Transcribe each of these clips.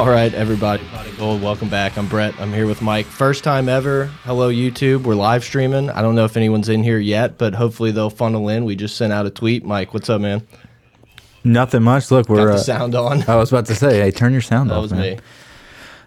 All right, everybody, Pot Gold, welcome back. I'm Brett. I'm here with Mike. First time ever. Hello, YouTube. We're live streaming. I don't know if anyone's in here yet, but hopefully they'll funnel in. We just sent out a tweet. Mike, what's up, man? Nothing much. Look, we're. the Uh, sound on. I was about to say, hey, turn your sound on. that off. was man. me.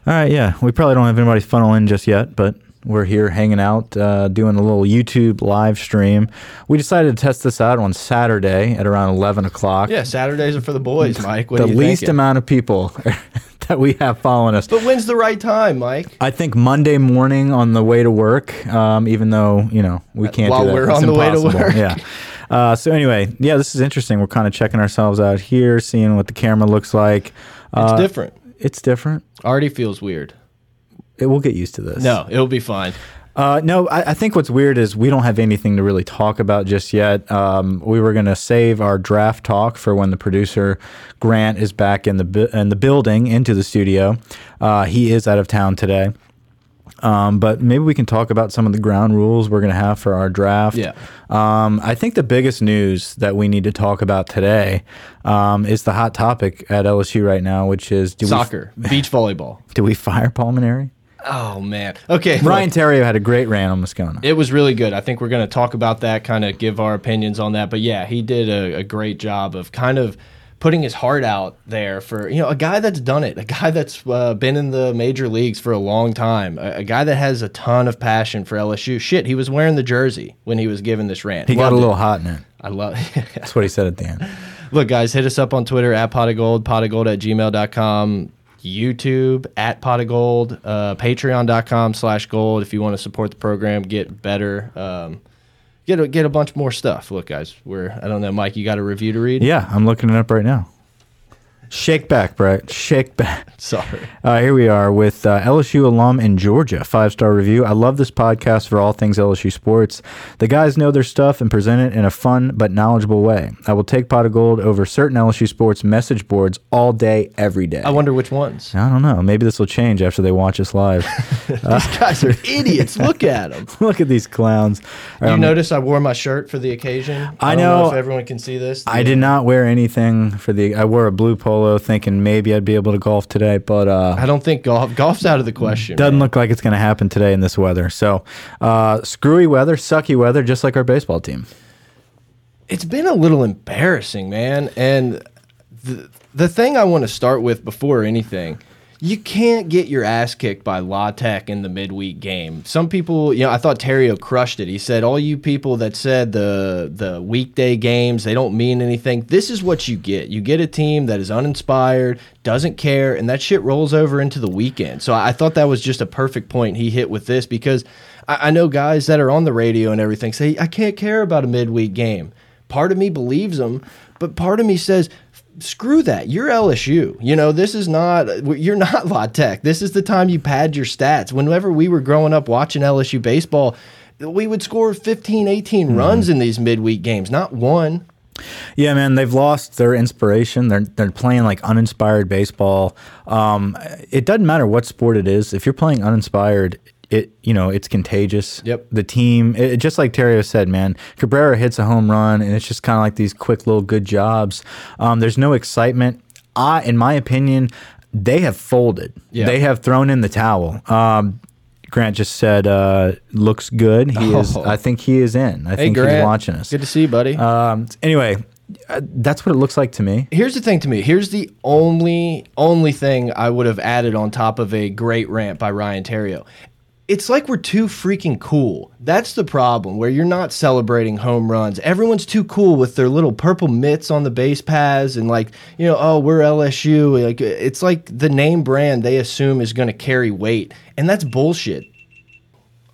All right, yeah. We probably don't have anybody funnel in just yet, but we're here hanging out, uh, doing a little YouTube live stream. We decided to test this out on Saturday at around 11 o'clock. Yeah, Saturdays are for the boys, Mike. What the least thinking? amount of people that we have following us. But when's the right time, Mike? I think Monday morning on the way to work, um, even though, you know, we can't While do that. we're It's on the way to work. Yeah. Uh, so anyway, yeah, this is interesting. We're kind of checking ourselves out here, seeing what the camera looks like. It's Uh, different. It's different. Already feels weird. It, we'll get used to this. No, it'll be fine. Uh, no, I, I think what's weird is we don't have anything to really talk about just yet. Um, we were going to save our draft talk for when the producer Grant is back in the bu- in the building into the studio. Uh, he is out of town today. Um, but maybe we can talk about some of the ground rules we're going to have for our draft. Yeah. Um, I think the biggest news that we need to talk about today um, is the hot topic at LSU right now, which is do Soccer, beach volleyball. do we fire Paul Mainieri? Oh man. Okay. Ryan look, Theriot had a great rant on Moscona. it was really good. I think we're going to talk about that, kind of give our opinions on that. But yeah, he did a, a great job of kind of putting his heart out there for you know a guy that's done it, a guy that's uh, been in the major leagues for a long time, a, a guy that has a ton of passion for LSU. Shit, he was wearing the jersey when he was given this rant. he got Loved a it. little hot in it. I love. That's what he said at the end. Look, guys, hit us up on Twitter at pot of gold, pot of gold at gmail.com, YouTube at pot of gold, uh, patreon.com slash gold if you want to support the program, get better, um, get a, get a bunch more stuff. Look, guys, we're, I don't know, Mike, you got a review to read? Yeah, I'm looking it up right now. Shake back, Brett. Shake back. Sorry. Uh, here we are with uh, LSU alum in Georgia, five star review. I love this podcast for all things LSU sports. The guys know their stuff and present it in a fun but knowledgeable way. I will take pot of gold over certain LSU sports message boards all day, every day. I wonder which ones. I don't know. Maybe this will change after they watch us live. These guys are idiots. Look at them. Look at these clowns. You Um, notice I wore my shirt for the occasion? I don't know. if everyone can see this. I did not wear anything for the. I wore a blue polo, thinking maybe I'd be able to golf today, but uh, I don't think golf golf's out of the question. doesn't man. look like it's going to happen today in this weather. So, uh, screwy weather, sucky weather, just like our baseball team. it's been a little embarrassing, man. And the the thing I want to start with before anything, you can't get your ass kicked by La Tech in the midweek game. Some people, you know, I thought Theriot crushed it. He said, "All you people that said the the weekday games they don't mean anything. This is what you get. You get a team that is uninspired, doesn't care, and that shit rolls over into the weekend." So I thought that was just a perfect point he hit with this because I, I know guys that are on the radio and everything say, "I can't care about a midweek game." part of me believes them, but part of me says, screw that. You're LSU. You know, this is not, you're not La Tech. This is the time you pad your stats. Whenever we were growing up watching LSU baseball, we would score 15, 18 runs in these midweek games, not one. Yeah, man, they've lost their inspiration. They're they're playing like uninspired baseball. Um, it doesn't matter what sport it is. If you're playing uninspired, it you know it's contagious. Yep. The team, it, just like Theriot said, man, Cabrera hits a home run, and it's just kind of like these quick little good jobs. Um, there's no excitement. I, in my opinion, they have folded. Yeah. They have thrown in the towel. Um, Grant just said, uh, "Looks good." He is. Oh. I think he is in. I Hey, think Grant. he's watching us. Good to see you, buddy. Um, anyway, uh, that's what it looks like to me. Here's the thing to me. Here's the only only thing I would have added on top of a great rant by Ryan Theriot. It's like we're too freaking cool. That's the problem where you're not celebrating home runs. Everyone's too cool with their little purple mitts on the base paths and like, you know, oh, we're LSU. Like it's like the name brand they assume is going to carry weight. And that's bullshit.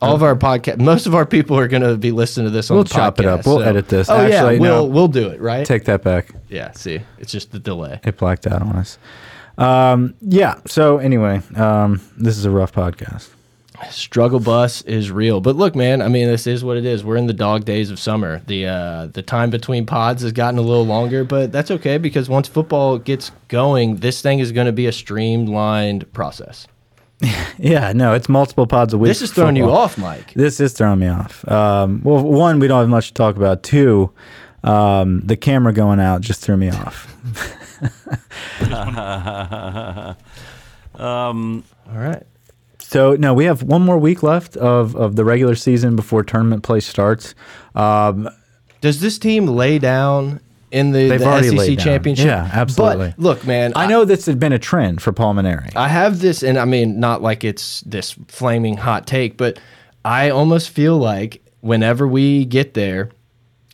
All of our podcast, most of our people are going to be listening to this on We'll the chop it up. We'll so- edit this. Oh Actually, yeah, we'll we'll do it, right? Take that back. yeah, see. It's just the delay. It blacked out on us. Um, yeah. So anyway, um, this is a rough podcast. Struggle bus is real. But look, man, I mean, this is what it is. We're in the dog days of summer. The uh, the time between pods has gotten a little longer, but that's okay because once football gets going, this thing is going to be a streamlined process. Yeah. No, it's multiple pods a week. This is throwing you off, Mike. This is throwing me off. Um, well, one, we don't have much to talk about. Two, um, the camera going out just threw me off. All right. So no, we have one more week left of of the regular season before tournament play starts. Um, Does this team lay down in the, the SEC championship? Yeah, absolutely. But look, man, I know this had been a trend for Paul Mainieri. I have this, and I mean, not like it's this flaming hot take, but I almost feel like whenever we get there,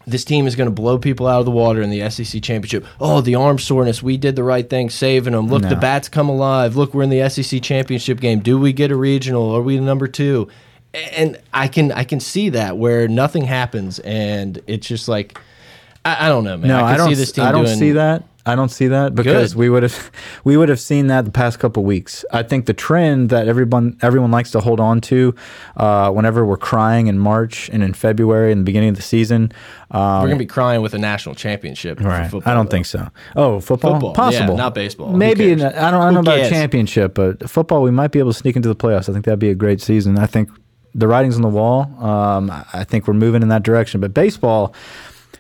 this team is going to blow people out of the water in the SEC championship. Oh, the arm soreness. We did the right thing, saving them. Look, the bats come alive. Look, we're in the SEC championship game. Do we get a regional? Are we number two? And I can I can see that where nothing happens, and it's just like I, I don't know, man. No, I, I, don't. see this team I don't doing, see that. I don't see that because Good. we would have we would have seen that the past couple weeks. I think the trend that everyone everyone likes to hold on to uh, whenever we're crying in March and in February and the beginning of the season. Um, We're gonna be crying with a national championship. Right. football, I don't though. think so. Oh, football? Football, yeah, Possible. not baseball. Maybe in I don't, I don't know about a championship, but football we might be able to sneak into the playoffs. I think that'd be a great season. I think the writing's on the wall. Um, I think we're moving in that direction. But baseball,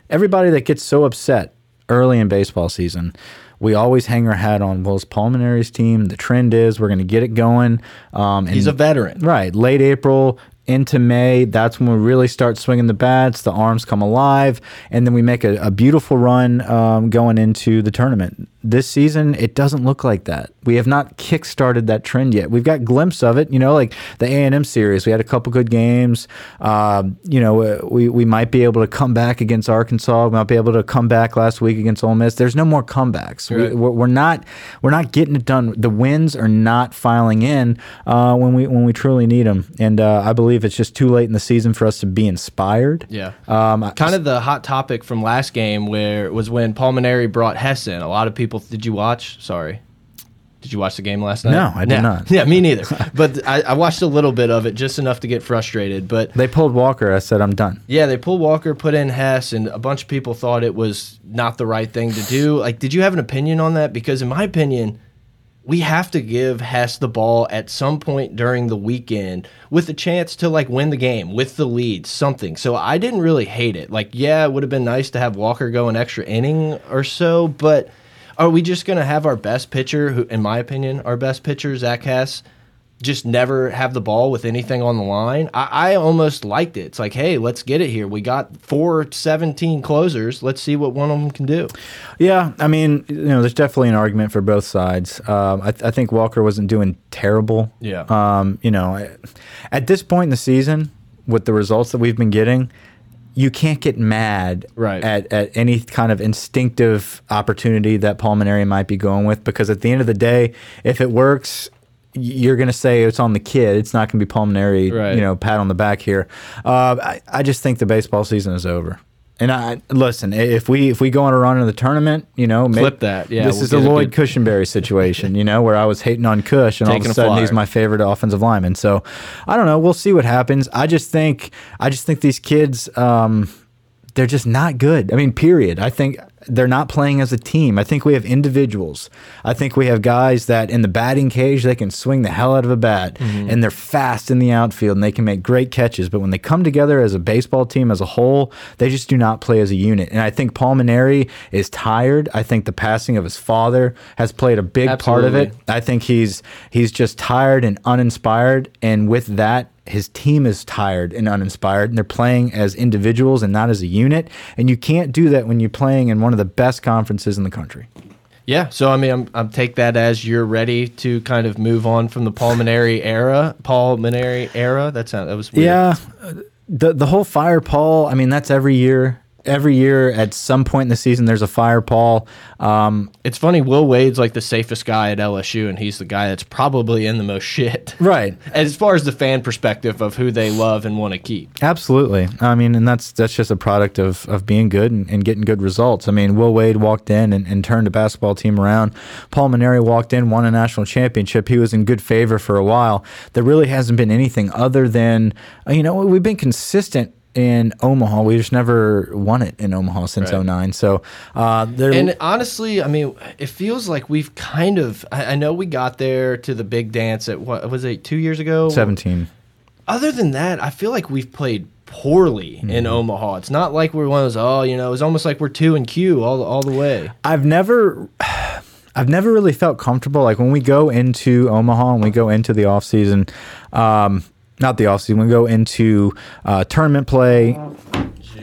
everybody that gets so upset early in baseball season, we always hang our hat on. Well, it's Paul Mainieri's team. The trend is we're going to get it going. Um, He's a veteran. Right. Late April into May, that's when we really start swinging the bats. The arms come alive, and then we make a, a beautiful run um, going into the tournament. This season, it doesn't look like that. We have not kick-started that trend yet. We've got glimpse of it. You know, like the A and M series, we had a couple good games. Um, you know, uh, we we might be able to come back against Arkansas. We might be able to come back last week against Ole Miss. There's no more comebacks. We, Right. we're, we're not we're not getting it done. The wins are not filing in uh, when we when we truly need them. And uh, I believe it's just too late in the season for us to be inspired. Yeah. Um, I- kind of the hot topic from last game where was when Paul Mainieri brought Hess in. A lot of people did you watch? Sorry. Did you watch the game last night? No, I did Yeah. not. Yeah, me neither. but I, I watched a little bit of it, just enough to get frustrated. But they pulled Walker. I said I'm done. yeah, they pulled Walker, put in Hess, and a bunch of people thought it was not the right thing to do. Like, did you have an opinion on that? Because in my opinion, we have to give Hess the ball at some point during the weekend with a chance to like win the game with the lead, something. So I didn't really hate it. Like, yeah, it would have been nice to have Walker go an extra inning or so, but are we just gonna have our best pitcher, who, in my opinion, our best pitcher, Zach Hess, just never have the ball with anything on the line? I, I almost liked it. It's like, hey, let's get it here. We got four 17 closers. Let's see what one of them can do. Yeah, I mean, you know, there's definitely an argument for both sides. Um, I, I think Walker wasn't doing terrible. Yeah. Um, you know, at this point in the season, with the results that we've been getting, you can't get mad Right. at, at any kind of instinctive opportunity that Paul Mainieri might be going with because at the end of the day, if it works, you're going to say it's on the kid. It's not going to be Paul Mainieri, Right. you know, pat on the back here. Uh, I, I just think the baseball season is over. And I listen. If we if we go on a run in the tournament, you know, may- Clip that, yeah, this we'll is a Lloyd good- Cushenberry situation, you know, where I was hating on Cush, and all of Taking a a sudden he's my favorite offensive lineman. So I don't know. We'll see what happens. I just think I just think these kids, um, they're just not good. I mean, period. I think they're not playing as a team. I think we have individuals. I think we have guys that in the batting cage they can swing the hell out of a bat Mm-hmm. and they're fast in the outfield and they can make great catches. But when they come together as a baseball team as a whole, they just do not play as a unit. And I think Paul Mainieri is tired. I think the passing of his father has played a big part of it. I think he's he's just tired and uninspired, and with that, his team is tired and uninspired, and they're playing as individuals and not as a unit. And you can't do that when you're playing in one of the best conferences in the country. Yeah, so I mean, I'm, I'm take that as you're ready to kind of move on from the Paul Mainieri era, Paul Mainieri era. That sound that was weird. Yeah, uh, the the whole fire Paul. I mean, that's every year. Every year, at some point in the season, there's a fire Paul. Um, It's funny. Will Wade's like the safest guy at LSU, and he's the guy that's probably in the most shit. right. As far as the fan perspective of who they love and want to keep. Absolutely. I mean, and that's that's just a product of, of being good and, and getting good results. I mean, Will Wade walked in and, and turned a basketball team around. Paul Mainieri walked in, won a national championship. He was in good favor for a while. There really hasn't been anything other than, you know, we've been consistent in Omaha. We just never won it in Omaha since Right. '09. So uh, there. And honestly, I mean, it feels like we've kind of. I, I know we got there to the big dance at what was it two years ago? 17. Other than that, I feel like we've played poorly Mm-hmm. in Omaha. It's not like we're one of those. Oh, you know, it's almost like we're two and Q all all the way. I've never I've never really felt comfortable like when we go into Omaha and we go into the off season um not the off season we go into uh, tournament play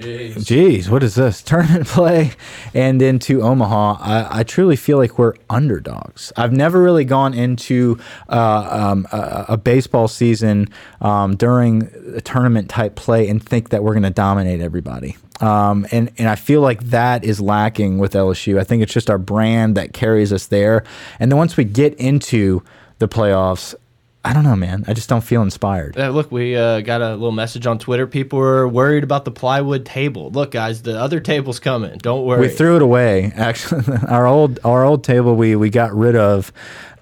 Jeez, what is this? Tournament play and into Omaha. I, I truly feel like we're underdogs. I've never really gone into uh, um, a, a baseball season um, during a tournament type play and think that we're going to dominate everybody. Um, and, and I feel like that is lacking with LSU. I think it's just our brand that carries us there. And then once we get into the playoffs, I don't know, man. I just don't feel inspired. Uh, look, we uh, got a little message on Twitter. People were worried about the plywood table. Look, guys, the other table's coming. Don't worry. We threw it away. Actually, our old our old table we we got rid of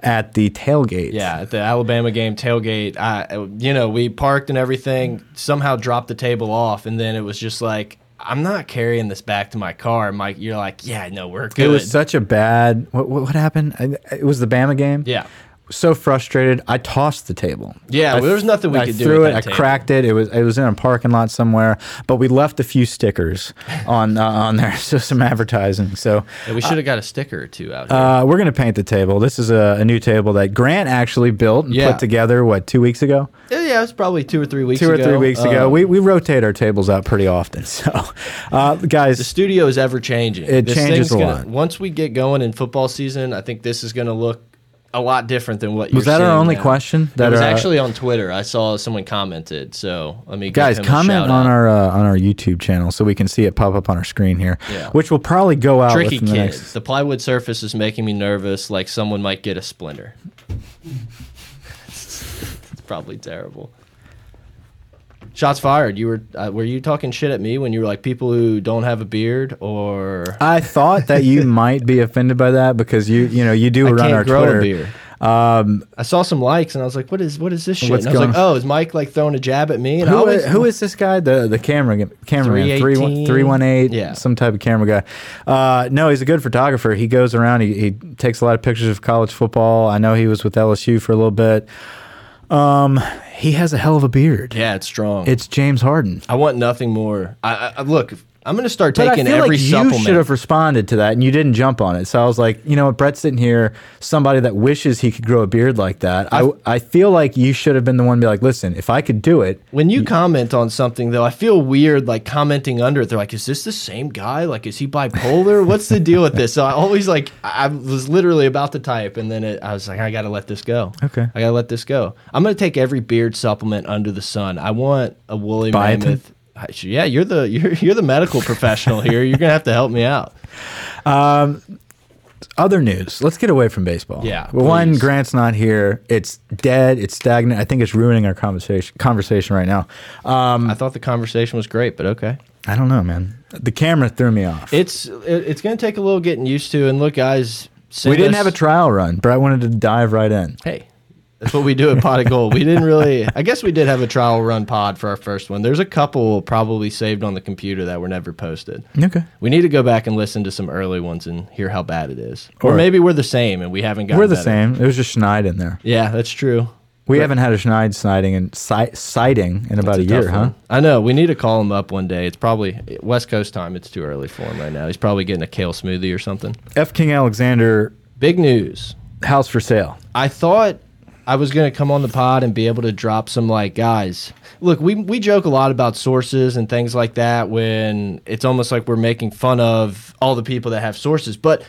at the tailgate. Yeah, at the Alabama game tailgate, I, you know, we parked and everything. Somehow dropped the table off, and then it was just like, I'm not carrying this back to my car. Mike, you're like, yeah, no, we're good. It was such a bad. What, what what happened? It was the Bama game. yeah, So frustrated, I tossed the table. Yeah, well, there was nothing we I could do I threw it. I table. cracked it. It was it was in a parking lot somewhere, but we left a few stickers on uh, on there, so some advertising. So Yeah, we should have got a sticker or two out here. uh, we're gonna paint the table. This is a, a new table that Grant actually built and Yeah. put together. What two weeks ago? yeah, yeah, it was probably two or three weeks Two ago. or three weeks ago. Um, We we rotate our tables out pretty often. So, uh, guys, the studio is ever changing. It This changes a gonna- lot. Once we get going in football season, I think this is going to look a lot different than what was you're that our only now. question? That was uh, actually on Twitter. I saw someone commented. So let me guys him a comment shout on out. our uh, on our YouTube channel so we can see it pop up on our screen here, Yeah. which will probably go out tricky within the next. The plywood surface is making me nervous, like someone might get a splinter. it's probably terrible. Shots fired. You were uh, were you talking shit at me when you were like people who don't have a beard or I thought that you might be offended by that because you you know you do I run can't our grow Twitter. a beard. Um, I saw some likes and I was like, "What is what is this shit?" What's and I was like, "Oh, is Mike like throwing a jab at me?" And I who, always, who is this guy? The the camera cameraman 318? 318 Yeah. some type of camera guy. Uh, no, he's a good photographer. He goes around. He, he takes a lot of pictures of college football. I know he was with LSU for a little bit. Um, he has a hell of a beard. Yeah, it's strong. It's James Harden. I want nothing more. I, I look. I'm gonna start But I taking feel every like you supplement. should have responded to that, and you didn't jump on it. So I was like, you know what, Brett's sitting here, somebody that wishes he could grow a beard like that. I, I feel like you should have been the one to be like, listen, if I could do it, When you comment on something, though, I feel weird like commenting under it. They're like, "Is this the same guy? Like, is he bipolar? What's the deal with this?" So I always like, I I was literally about to type, and then it, I was like, "I got to let this go. Okay. I got to let this go. I'm gonna take every beard supplement under the sun. I want a woolly Biotin? mammoth. Yeah, you're the you're you're the medical professional here. You're gonna have to help me out. other news. Let's get away from baseball. Yeah, Well, one. Grant's not here. It's dead. It's stagnant. I think it's ruining our conversation conversation right now. Um, I thought the conversation was great, but okay. I don't know, man. The camera threw me off. It's it, it's gonna take a little getting used to. And look, guys, we didn't us- have a trial run. but I wanted to dive right in. Hey, that's what we do at Pot of Gold. We didn't really. I guess we did have a trial run pod for our first one. There's a couple probably saved on the computer that were never posted. Okay. We need to go back and listen to some early ones and hear how bad it is. Or Or- maybe we're the same and we haven't gotten We're the better. same. It was just Schneid in there. Yeah, that's true. We haven't had a Schneid sighting and si sighting in about It's a, year, huh? one. I know. We need to call him up one day. It's probably West Coast time. It's too early for him right now. He's probably getting a kale smoothie or something. F. King Alexander Big news. house for sale. I thought I was going to come on the pod and be able to drop some like guys. Look, we we joke a lot about sources and things like that when it's almost like we're making fun of all the people that have sources, but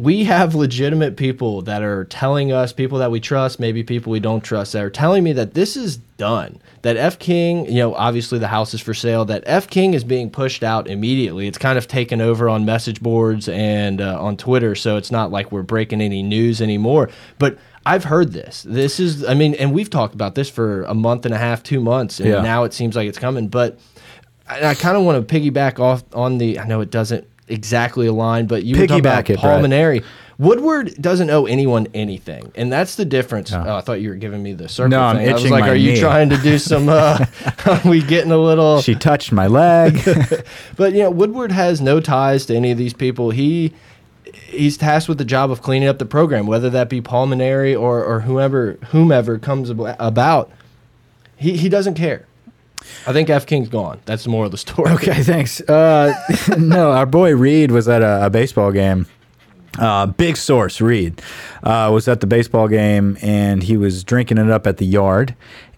we have legitimate people that are telling us, people that we trust, maybe people we don't trust, that are telling me that this is done. That F King, you know, obviously the house is for sale. That F King is being pushed out immediately. It's kind of taken over on message boards and uh, on Twitter, so it's not like we're breaking any news anymore. But I've heard this. This is, I mean, and we've talked about this for a month and a half, two months, and Yeah. now it seems like it's coming. But I, I kind of want to piggyback off on the. I know it doesn't exactly aligned, but you were talking about Piggyback it, Paul Mainieri. Woodward doesn't owe anyone anything, and that's the difference. Oh, I thought you were giving me the circle No, I'm thing. I was itching like, my "Are you trying to do some? Uh, are we getting a little?" She touched my leg. But you know, Woodward has no ties to any of these people. He he's tasked with the job of cleaning up the program, whether that be pulmonary or or whomever whomever comes about. He he doesn't care. I think F King's gone. That's the moral of the story. Okay, thanks. Uh, no, our boy Reed was at a, a baseball game. Uh, big source, Reed, uh, was at the baseball game and he was drinking it up at the yard.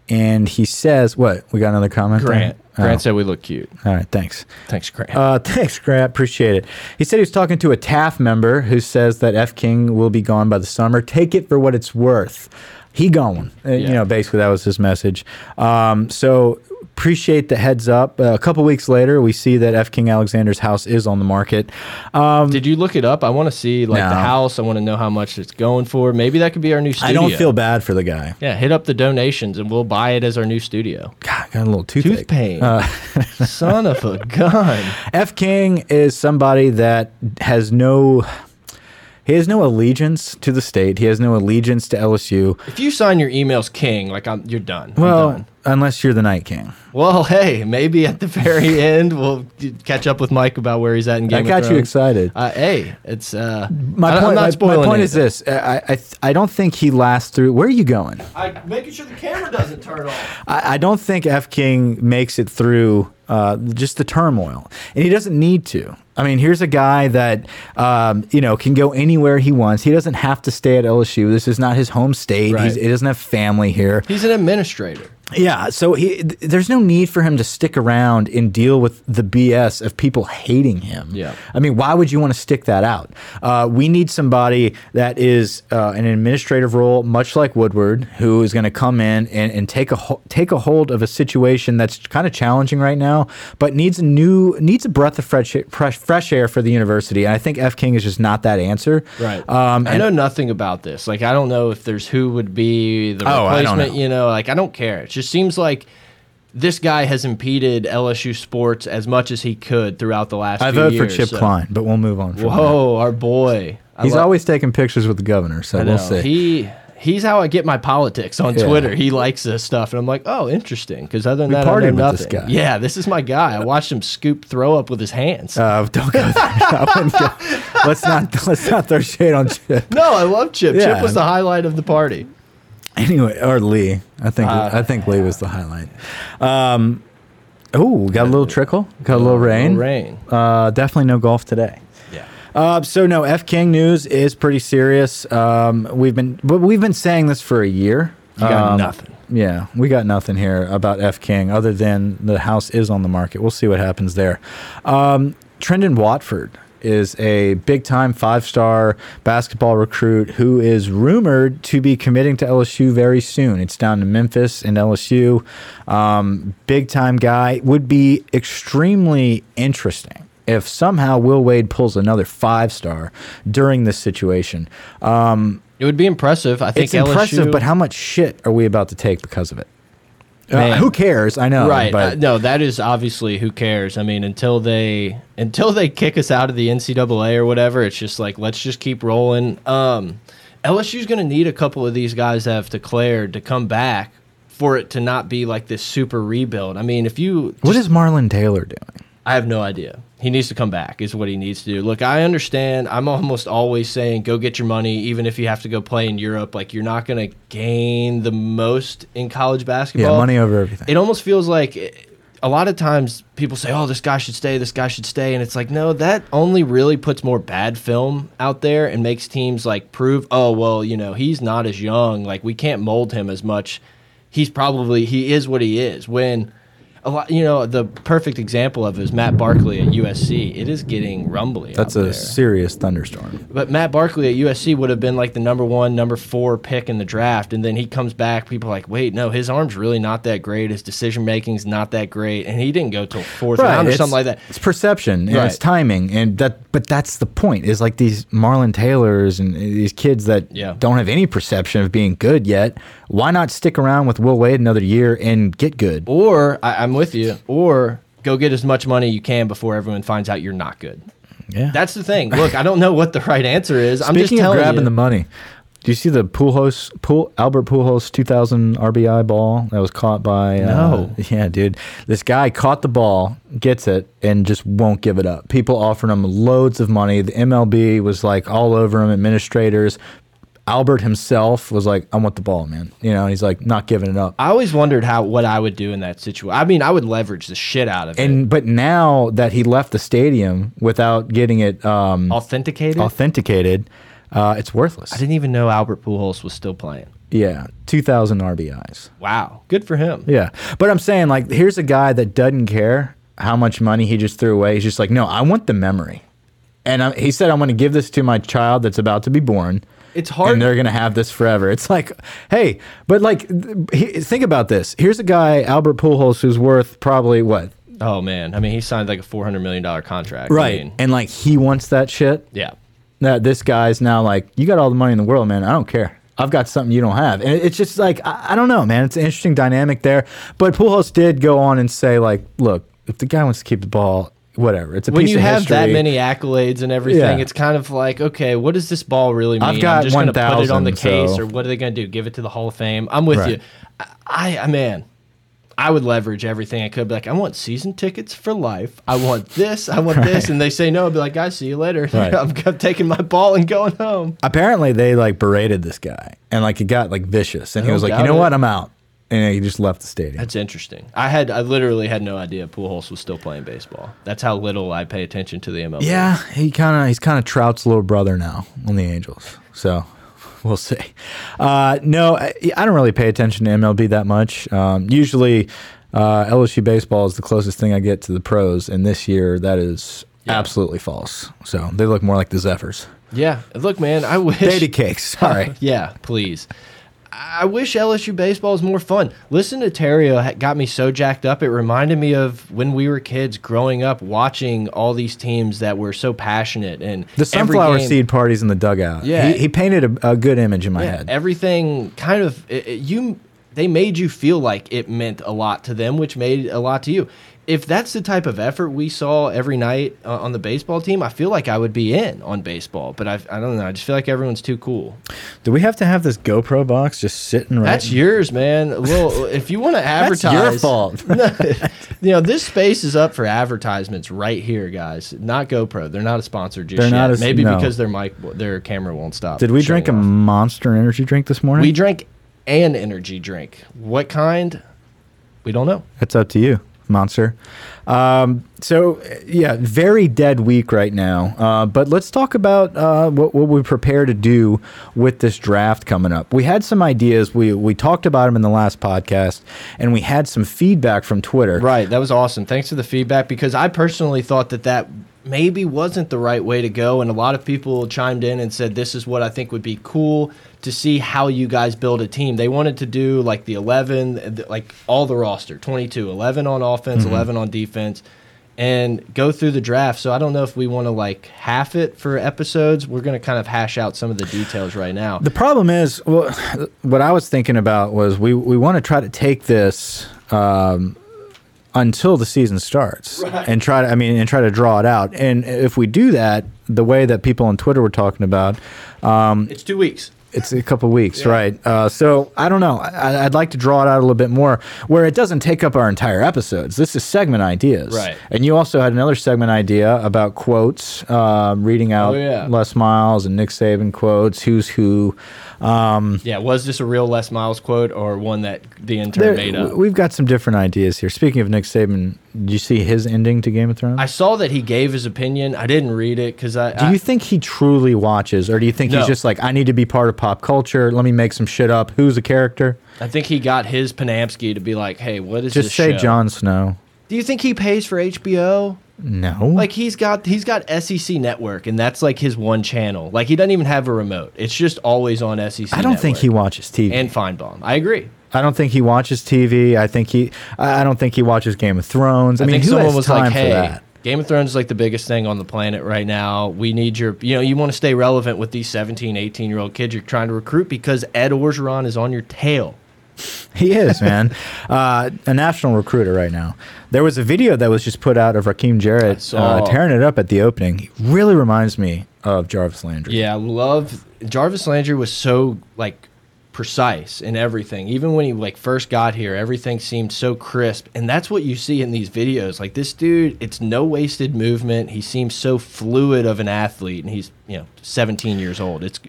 And he says, "What? We got another comment?" there? Grant. Grant Oh, said we look cute. All right, thanks. Thanks, Grant. Uh, thanks, Grant. Appreciate it. He said he was talking to a TAF member who says that F King will be gone by the summer. Take it for what it's worth. He gone. Uh, You know, basically that was his message. Um, so appreciate the heads up. Uh, a couple weeks later, we see that F King Alexander's house is on the market. Um, Did you look it up? I want to see like the house. I want to know how much it's going for. Maybe that could be our new studio. I don't feel bad for the guy. Yeah, hit up the donations and we'll buy it as our new studio. God, got a little toothache. Tooth pain. Uh, Son of a gun. F King is somebody that has no. He has no allegiance to the state. He has no allegiance to LSU. If you sign your emails King, like I'm, you're done. I'm Well, done. Unless you're the Night King. Well, hey, maybe at the very end we'll catch up with Mike about where he's at in Game I of got you excited. Uh, hey, it's uh, My I, point, I'm not my- my, spoiling point is this: I, I, I don't think he lasts through. Where are you going? I'm making sure the camera doesn't turn off. I, I don't think F King makes it through uh, just the turmoil, and he doesn't need to. I mean, here's a guy that um, you know can go anywhere he wants. He doesn't have to stay at LSU. This is not his home state. Right. He's, he doesn't have family here. He's an administrator. Yeah, so he, th- there's no need for him to stick around and deal with the BS of people hating him. Yeah. I mean, why would you want to stick that out? Uh, we need somebody that is uh, an administrative role, much like Woodward, who is going to come in and, and take a take a hold of a situation that's kind of challenging right now, but needs a new needs a breath of fresh fresh, fresh air for the university. And I think F King is just not that answer. Right. Um, I know nothing about this. Like, I don't know if there's who would be the Oh, I don't replacement. know. You know, like I don't care. It just seems like this guy has impeded LSU sports as much as he could throughout the last. I vote for Chip so- Klein, but we'll move on. Whoa, our boy. I He's always taking pictures with the governor, so I we'll see. He he's how I get my politics on Yeah. Twitter. He likes this stuff, and I'm like, oh, interesting. Because other than We that, I know nothing. this guy. Yeah, this is my guy. I watched him scoop throw up with his hands. Uh, don't go there. I wouldn't go- let's not let's not throw shade on Chip. no, I love Chip. Yeah. Chip was the highlight of the party. Anyway, or Lee. I think Uh, I think Lee was the highlight. Um, oh, got a little trickle, got a little rain. Rain. Uh, definitely no golf today. Yeah. Uh, so no, F King news is pretty serious. Um, we've been but we've been saying this for a year. You got Um, nothing. Yeah, we got nothing here about F King other than the house is on the market. We'll see what happens there. Um, Trendon Watford is a big time five star basketball recruit who is rumored to be committing to LSU very soon. It's down to Memphis and LSU. Um, big time guy would be extremely interesting. If somehow Will Wade pulls another five star during this situation, um, It would be impressive. I think it's impressive, LSU but how much shit are we about to take because of it? Uh, who cares? I know, right. But uh, no, that is obviously who cares. I mean, until they until they kick us out of the NCAA or whatever, it's just like let's just keep rolling. Um, LSU's going to need a couple of these guys that have declared to come back for it to not be like this super rebuild. I mean, if you what is Marlon Taylor doing? I have no idea. He needs to come back, is what he needs to do. Look, I understand. I'm almost always saying go get your money, even if you have to go play in Europe. Like, you're not going to gain the most in college basketball. Yeah, money over everything. It almost feels like it- a lot of times people say, oh, this guy should stay, this guy should stay. And it's like, no, that only really puts more bad film out there and makes teams like prove, oh, well, you know, he's not as young. Like, we can't mold him as much. He's probably, he is what he is. When, a lot. You know, the perfect example of is Matt Barkley at USC. It is getting rumbly. That's a there. serious thunderstorm. But Matt Barkley at USC would have been like the number one, number four pick in the draft, and then he comes back. People are like, wait, no, his arm's really not that great. His decision making's not that great, and he didn't go till fourth round or it's- something like that. It's perception and Right. it's timing, and that. But that's the point. Is like these Marlon Taylors and these kids that Yeah. don't have any perception of being good yet. Why not stick around with Will Wade another year and get good? Or I, I'm with you. Or go get as much money you can before everyone finds out you're not good. Yeah. That's the thing. Look, I don't know what the right answer is. I'm just Speaking of telling grabbing you. the money, do you see the Pujols, Pool, Albert Pujols 2000 RBI ball that was caught by? No. Uh, yeah, dude. This guy caught the ball, gets it, and just won't give it up. People offering him loads of money. The MLB was like all over him. Administrators. Albert himself was like, "I want the ball, man." You know, and he's like, not giving it up. I always wondered how what I would do in that situation. I mean, I would leverage the shit out of it. And but now that he left the stadium without getting it um, Authenticated. authenticated, uh, it's worthless. I didn't even know Albert Pujols was still playing. Yeah, 2,000 RBIs. Wow, good for him. Yeah. But I'm saying, like, here's a guy that doesn't care how much money he just threw away. He's just like, no, I want the memory. And I, he said, I'm going to give this to my child that's about to be born. It's hard. And they're going to have this forever. It's like, hey, but like, he, think about this. Here's a guy, Albert Pujols, who's worth probably what? Oh man, I mean, he signed like a four hundred million dollar contract. I Right. mean, and like, he wants that shit. yeah. That this guy's now like, you got all the money in the world, man. I don't care. I've got something you don't have. And it's just like, I, I don't know, man. It's an interesting dynamic there. But Pujols did go on and say, like, look, if the guy wants to keep the ball, whatever. It's a When you have that many accolades and everything, Yeah. it's kind of like, okay, what does this ball really mean? I've got I'm just going to put it on the case, so- or what are they going to do? Give it to the Hall of Fame? I'm with Right. you. I, I, man, I would leverage everything I could. Be like, I want season tickets for life. I want this. I want this. And they say no. I'd be like, guys, see you later. Right. I'm, I'm taking my ball and going home. Apparently, they like berated this guy and like it got like vicious. And he was like, you know it. what? I'm out. And he just left the stadium. That's interesting. I had, I literally had no idea Pujols was still playing baseball. That's how little I pay attention to the MLB. Yeah, he kind of he's kind of Trout's little brother now on the Angels. So we'll see. Uh, no, I, I don't really pay attention to MLB that much. Um, usually, uh, LSU baseball is the closest thing I get to the pros, and this year that is Yeah. absolutely false. So they look more like the Zephyrs. Yeah. Look, man, I wish. Daddy cakes. Sorry. yeah, please. I wish LSU baseball was more fun. Listen to Theriot uh, got me so jacked up. It reminded me of when we were kids growing up watching all these teams that were so passionate and The sunflower game- seed parties in the dugout. Yeah. he, he painted a, a good image in my Yeah, head. everything kind of it, it- you. They made you feel like it meant a lot to them, which made a lot to you. If that's the type of effort we saw every night uh, on the baseball team, I feel like I would be in on baseball. But I, I don't know. I just feel like everyone's too cool. Do we have to have this GoPro box just sitting right? That's yours, man. Well, if you want to That's advertise, your fault. you know this space is up for advertisements right here, guys. Not GoPro. They're not a sponsor just They're yet. not Maybe no. because their mic, their camera won't stop. Did we drink a. Monster Energy drink this morning? We drank an energy drink. What kind? We don't know. It's up to you, monster. Um, so uh, yeah, very dead week right now. Uh, but let's talk about uh, what, what we prepare to do with this draft coming up. We had some ideas. We we talked about them in the last podcast, and we had some feedback from Twitter. Right. That was awesome. Thanks for the feedback because I personally thought that that maybe wasn't the right way to go. And a lot of people chimed in and said, this is what I think would be cool to see how you guys build a team. They wanted to do like the 11, like all the roster 22, 11 on offense, 11 on defense. And go through the draft. So I don't know if we want to like half it for episodes. We're going to kind of hash out some of the details right now. The problem is, well, what I was thinking about was we we want to try to take this um, until the season starts and try to, I mean, and try to draw it out. And if we do that, the way that people on Twitter were talking about, um, it's two weeks. it's a couple weeks, right? Uh, so I don't know. I, I'd like to draw it out a little bit more, where it doesn't take up our entire episodes. This is segment ideas, Right. And you also had another segment idea about quotes, uh, reading out Oh, yeah. Les Miles and Nick Saban quotes, who's who. Um, Yeah, was this a real Les Miles quote or one that the intern there- made up? we've got some different ideas here. Speaking of Nick Saban, did you see his ending to Game of Thrones? I saw that he gave his opinion. I didn't read it because I. do I- you think he truly watches, or do you think No. he's just like, I need to be part of pop culture? Let me make some shit up. Who's a character? I think he got his Panamsky to be like, "Hey, what is Just say show? Jon Snow. Do you think he pays for HBO? No. Like he's got he's got SEC Network, and that's like his one channel. Like he doesn't even have a remote. It's just always on SEC. I don't think he watches TV. and Finebaum. I agree. I don't think he watches TV. I think he. I don't think he watches Game of Thrones. I, I, mean, think who someone has was time like, for "Hey, that? Game of Thrones is like the biggest thing on the planet right now. We need your, you know, you want to stay relevant with these 17, 18 year old kids you're trying to recruit because Ed Orgeron is on your tail." He is, man. uh, a national recruiter right now. There was a video that was just put out of Rakim Jarrett uh, tearing it up at the opening. He really reminds me of Jarvis Landry. Yeah, I love Jarvis Landry was so like precise in everything. Even when he like first got here, everything seemed so crisp. And that's what you see in these videos. Like this dude, it's no wasted movement. He seems so fluid of an athlete and he's, you know, 17 years old. It's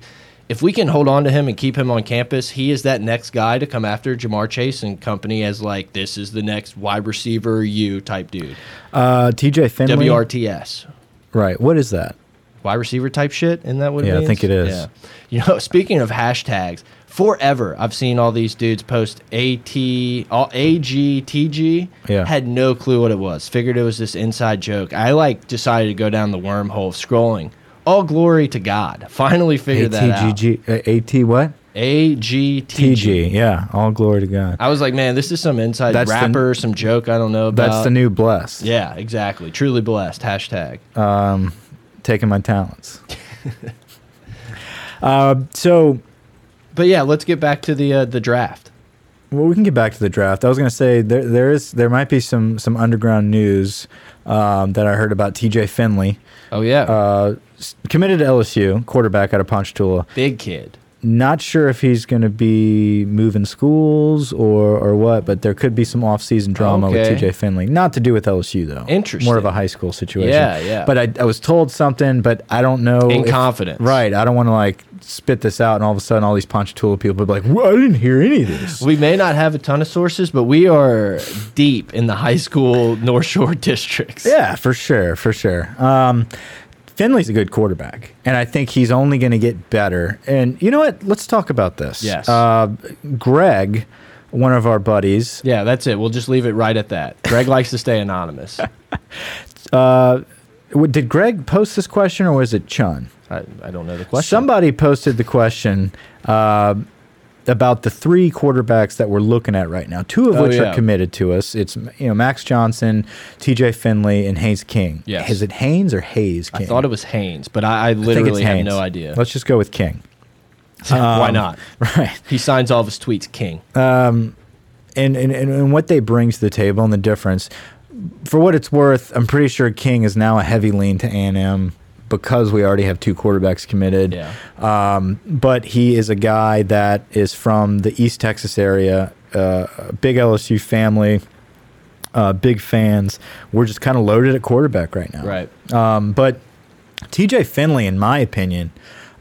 if we can hold on to him and keep him on campus, he is that next guy to come after Ja'Marr Chase and company as like this is the next wide receiver you type dude. Uh, TJ Finley. WRTS Right. What is that? wide receiver type shit. Isn't that what it Yeah, I think it is. Yeah. You know, speaking of hashtags, forever I've seen all these dudes post AT, all AGTG. Yeah. Had no clue what it was. Figured it was this inside joke. I like decided to go down the wormhole of scrolling. All glory to God. Finally figured that out. ATGG. AT what? AGTG. Yeah. All glory to God. I was like, man, this is some inside That's the- rapper, some joke I don't know about. That's the new blessed. Yeah, exactly. Truly blessed. Hashtag. Um, taking my talents. uh, so But yeah, let's get back to the uh, the draft. Well, we can get back to the draft. I was going to say there there is there might be some some underground news um, that I heard about T.J. Finley, Oh yeah, uh, committed to LSU, quarterback out of Ponchatoula. big kid. Not sure if he's going to be moving schools or or what, but there could be some off-season drama with T.J. Finley. Not to do with LSU though. Interesting. More of a high school situation. Yeah, yeah. But I, I was told something, but I don't know. In if- confidence. Right. I don't want to like spit this out, and all of a sudden, all these Ponchatoula people will be like, well, "I didn't hear any of this." We may not have a ton of sources, but we are deep in the high school North Shore districts. Yeah, for sure, for sure. Um, Finley's a good quarterback, and I think he's only going to get better. And you know what? Let's talk about this. Yes. Uh, Greg, one of our buddies, Yeah, that's it. We'll just leave it right at that. Greg likes to stay anonymous. uh, did Greg post this question or was it Chun? I, I don't know the question. Somebody posted the question uh, about the three quarterbacks that we're looking at right now. Two of Oh, which yeah. are committed to us. It's you know Max Johnson, T.J. Finley, and Hayes King. Yes. Is it Haynes or Hayes King? I thought it was Haynes, but I, I I literally it's have Haynes. no idea. Let's just go with King. Why Um, not? Right. He signs all of his tweets king. Um, and, and, and and what they bring to the table and the difference. For what it's worth, I'm pretty sure King is now a heavy lean to A&M because we already have two quarterbacks committed. Yeah. Um, but he is a guy that is from the East Texas area, uh, big LSU family, uh, big fans. We're just kind of loaded at quarterback right now. Right. Um, but TJ Finley, in my opinion,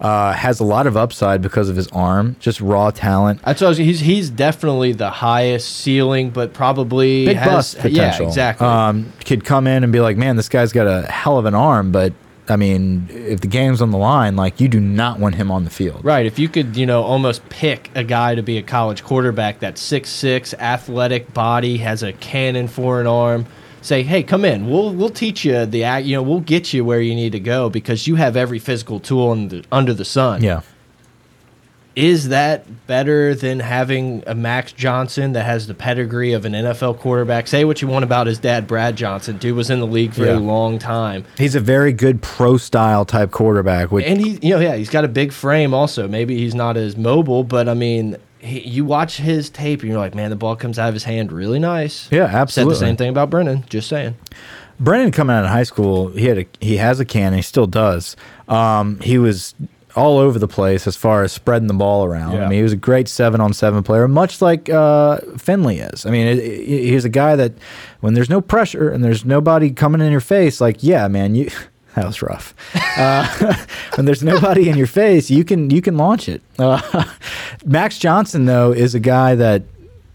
uh, has a lot of upside because of his arm, just raw talent. I was, he's he's definitely the highest ceiling, but probably Big has, bust potential. Yeah, exactly. Um, could come in and be like, man, this guy's got a hell of an arm, but I mean, if the game's on the line, like you do not want him on the field. Right. If you could, you know, almost pick a guy to be a college quarterback that's six six, athletic body, has a cannon for an arm, say, hey, come in. We'll we'll teach you the act. You know, we'll get you where you need to go because you have every physical tool in the, under the sun. Yeah. Is that better than having a Max Johnson that has the pedigree of an NFL quarterback? Say what you want about his dad, Brad Johnson. Dude was in the league for Yeah. a long time. He's a very good pro style type quarterback. Which, And he, you know, yeah, he's got a big frame. Also, maybe he's not as mobile, but I mean, he, you watch his tape and you're like, man, the ball comes out of his hand really nice. yeah, Said absolutely. the same thing about Brennan. Just saying. Brennan coming out of high school, he had a he has a can, and he still does. Um, he was all over the place as far as spreading the ball around. Yeah. I mean, he was a great seven on seven player, much like uh, Finley is. I mean, it, it- he's a guy that when there's no pressure and there's nobody coming in your face, like yeah, man, you that was rough. Uh, when there's nobody in your face, you can you can launch it. Uh, Max Johnson though is a guy that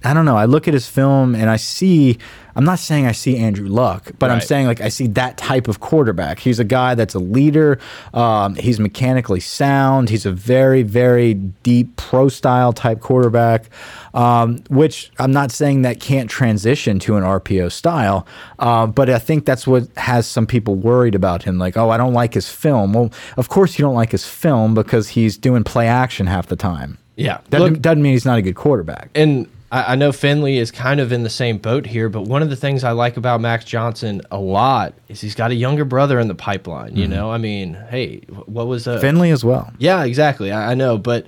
I don't know. I look at his film and I see. I'm not saying I see Andrew Luck, but I'm saying like I see that type of quarterback. He's a guy that's a leader. Um, he's mechanically sound. He's a very very deep pro style type quarterback. Um, which I'm not saying that can't transition to an RPO style, uh, but I think that's what has some people worried about him. Like, oh, I don't like his film. Well, of course you don't like his film because he's doing play action half the time. Yeah. Doesn't, Look, doesn't mean he's not a good quarterback. and I, I know Finley is kind of in the same boat here, but one of the things I like about Max Johnson a lot is he's got a younger brother in the pipeline. You know, I mean, hey, what was uh, Finley as well. Yeah, exactly. I, I know, but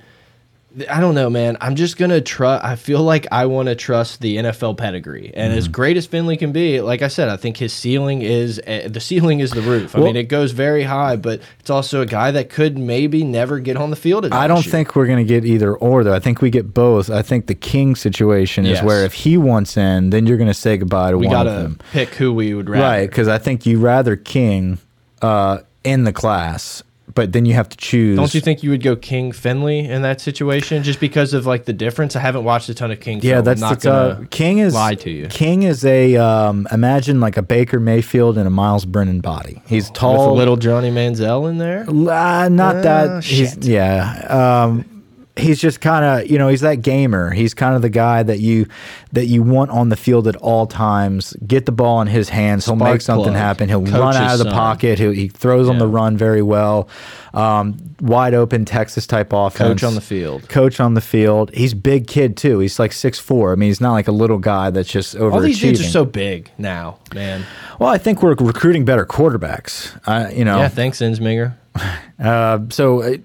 I don't know, man. I'm just gonna trust. I feel like I want to trust the NFL pedigree, and Mm-hmm. as great as Finley can be, like I said, I think his ceiling is uh, the ceiling is the roof. I Well- mean, it goes very high, but it's also a guy that could maybe never get on the field. At I don't think we're going to get either or, though. I think we get both. I think the King situation is where if he wants in, then you're going to say goodbye to we one of them. pick who we would rather. Right, because I think you rather King uh, in the class, but then you have to choose. Don't you think you would go King Finley in that situation just because of like the difference? I haven't watched a ton of King. Yeah, film. that's not uh, gonna King is lie to you. King is a um, imagine like a Baker Mayfield and a Myles Brennan body. He's tall, with a little Johnny Manziel in there. Uh, not Uh, that. He's, shit. yeah. Um, he's just kind of you know he's that gamer. He's kind of the guy that you that you want on the field at all times. Get the ball in his hands. He'll Spark make something plug. happen. He'll Coach's run out of the son. pocket. He'll, he throws on the run very well. Um, wide open Texas type offense. Coach on the field. Coach on the field. He's big kid too. He's like six four. I mean, he's not like a little guy that's just over All these dudes are so big now, man. well, I think we're recruiting better quarterbacks. I, you know, Yeah, thanks, Ensminger. uh, so uh,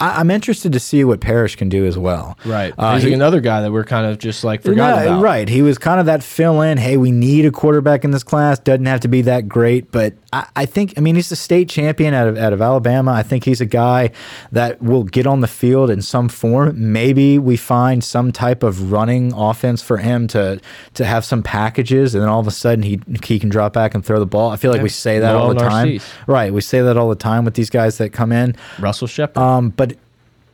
I, I'm interested to see what Parrish can do as well. Right. Uh, He's he- another guy that we're kind of just like forgot No, about. Right. He was kind of that fill in. Hey, we need a quarterback in this class. Doesn't have to be that great, but I, I think, I mean, he's the state champion out of, out of Alabama. I think he's a guy that will get on the field in some form. Maybe we find some type of running offense for him to to have some packages, and then all of a sudden he he can drop back and throw the ball. I feel like Yeah. we say that all the time. Narcisse. Right. We say that all the time with these guys that come in. Russell Shepard. Um, but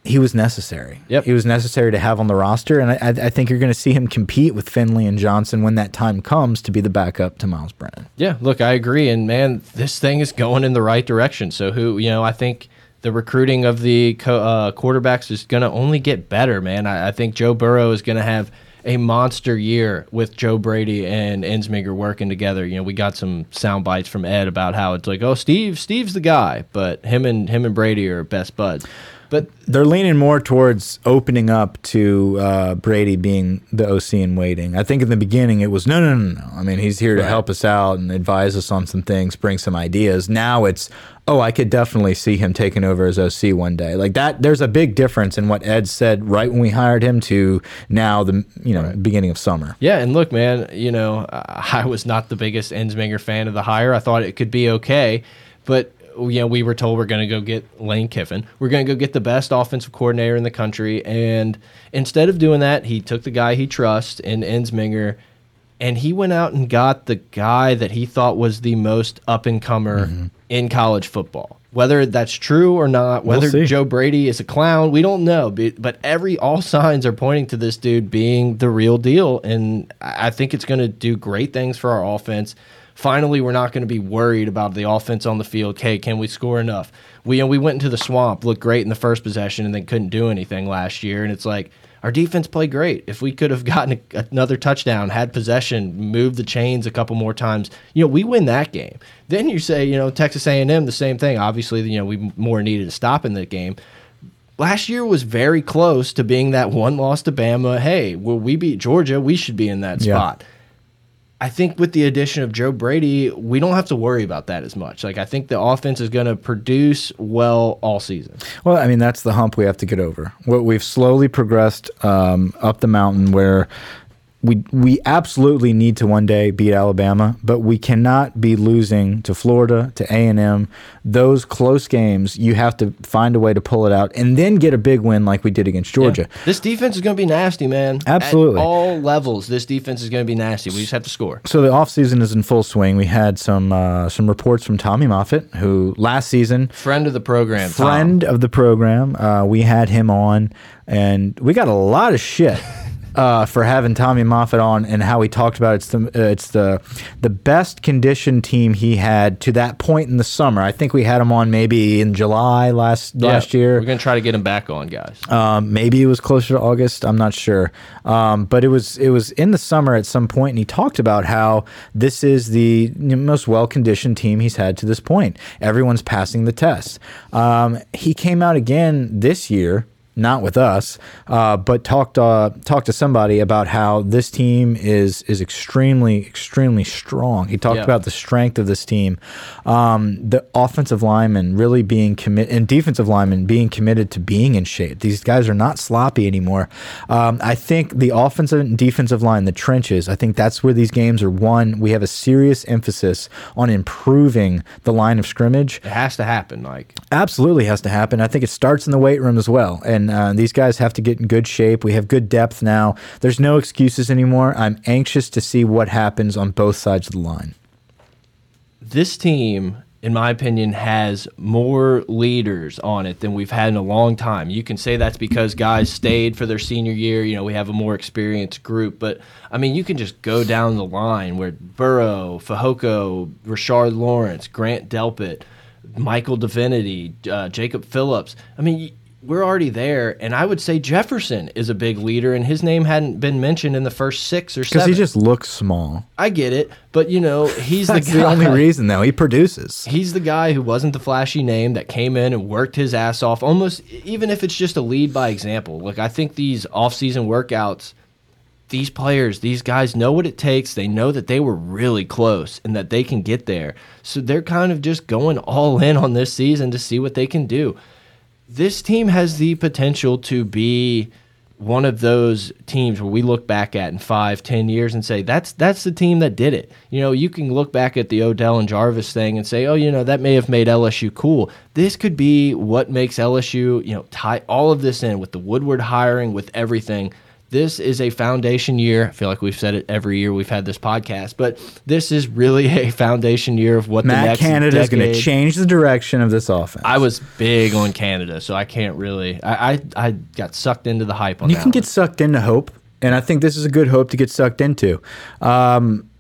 he was necessary. Yep. He was necessary to have on the roster, and I, I I think you're going to see him compete with Finley and Johnson when that time comes to be the backup to Myles Brennan. yeah, look, I agree. And man, this thing is going in the right direction. So who, you know, I think the recruiting of the co uh, quarterbacks is going to only get better, man. I, I think Joe Burrow is going to have a monster year with Joe Brady and Ensminger working together. You know, we got some sound bites from Ed about how it's like, oh, Steve, Steve's the guy, but him and him and Brady are best buds. But They're leaning more towards opening up to uh, Brady being the OC in waiting. I think in the beginning it was no, no, no, no. I mean, he's here to Right. help us out and advise us on some things, bring some ideas. Now it's oh, I could definitely see him taking over as OC one day. Like that. There's a big difference in what Ed said right when we hired him to now the you know beginning of summer. Yeah, and look, man, you know, I was not the biggest Ensminger fan of the hire. I thought it could be okay, but you know, we were told we're going to go get Lane Kiffin. We're going to go get the best offensive coordinator in the country, and instead of doing that, he took the guy he trusts in Ensminger, and he went out and got the guy that he thought was the most up and comer Mm-hmm. in college football. Whether that's true or not, whether see. Joe Brady is a clown, we don't know. But, every all signs are pointing to this dude being the real deal, and I I think it's going to do great things for our offense. Finally, we're not going to be worried about the offense on the field. Okay, can we score enough? We we went into the swamp, looked great in the first possession, and then couldn't do anything last year. And it's like our defense played great. If we could have gotten a, another touchdown, had possession, moved the chains a couple more times, you know, we win that game. Then you say, you know, Texas A&M, the same thing. Obviously, you know, we more needed to stop in the game. Last year was very close to being that one loss to Bama. Hey, well, we beat Georgia. We should be in that Yeah. I think with the addition of Joe Brady, we don't have to worry about that as much. Like I think the offense is going to produce well all season. Well, I mean, that's the hump we have to get over. What we've slowly progressed um, up the mountain where we we absolutely need to one day beat Alabama, but we cannot be losing to Florida, to A and M. Those close games, you have to find a way to pull it out, and then get a big win like we did against Georgia. Yeah. This defense is going to be nasty, man. Absolutely, At all levels. This defense is going to be nasty. We just have to score. So the offseason is in full swing. We had some uh, some reports from Tommy Moffitt, who last season friend of the program, friend Tom. of the program. Uh, we had him on, and we got a lot of shit uh, for having Tommy Moffitt on and how he talked about it's the uh, it's the the best conditioned team he had to that point in the summer. I think we had him on maybe in July last yeah, last year. We're gonna try to get him back on, guys. Um, maybe it was closer to August. I'm not sure, um, but it was it was in the summer at some point, and he talked about how this is the most well conditioned team he's had to this point. Everyone's passing the test. Um, he came out again this year not with us, uh, but talked uh, talked to somebody about how this team is is extremely extremely strong. He talked yeah. about the strength of this team, um, the offensive linemen really being committed, and defensive linemen being committed to being in shape. These guys are not sloppy anymore. Um, I think the offensive and defensive line, the trenches. I think that's where these games are won. We have a serious emphasis on improving the line of scrimmage. It has to happen, Mike. Absolutely has to happen. I think it starts in the weight room as well, and and uh, these guys have to get in good shape. We have good depth now. There's no excuses anymore. I'm anxious to see what happens on both sides of the line. This team, in my opinion, has more leaders on it than we've had in a long time. You can say that's because guys stayed for their senior year. You know, we have a more experienced group, but I mean, you can just go down the line where Burrow, Fehoko, Rashard Lawrence, Grant Delpit, Michael Divinity, uh, Jacob Phillips. I mean, we're already there, and I would say Jefferson is a big leader, and his name hadn't been mentioned in the first six or seven. Because he just looks small. I get it, but you know he's the guy. the only reason, though. He produces. He's the guy who wasn't the flashy name that came in and worked his ass off, almost even if it's just a lead by example. Like I think these off-season workouts, these players, these guys know what it takes. They know that they were really close and that they can get there. So they're kind of just going all in on this season to see what they can do this team has the potential to be one of those teams where we look back at in five, ten years and say that's that's the team that did it. You know, you can look back at the Odell and Jarvis thing and say, oh, you know, that may have made LSU cool. This could be what makes LSU, you know, tie all of this in with the Woodward hiring, with everything this is a foundation year. I feel like we've said it every year we've had this podcast, but this is really a foundation year of what Matt the next Canada is going to change the direction of this offense. I was big on Canada, so I can't really. I I, I got sucked into the hype on. You can one. get sucked into hope, and I think this is a good hope to get sucked into. Um,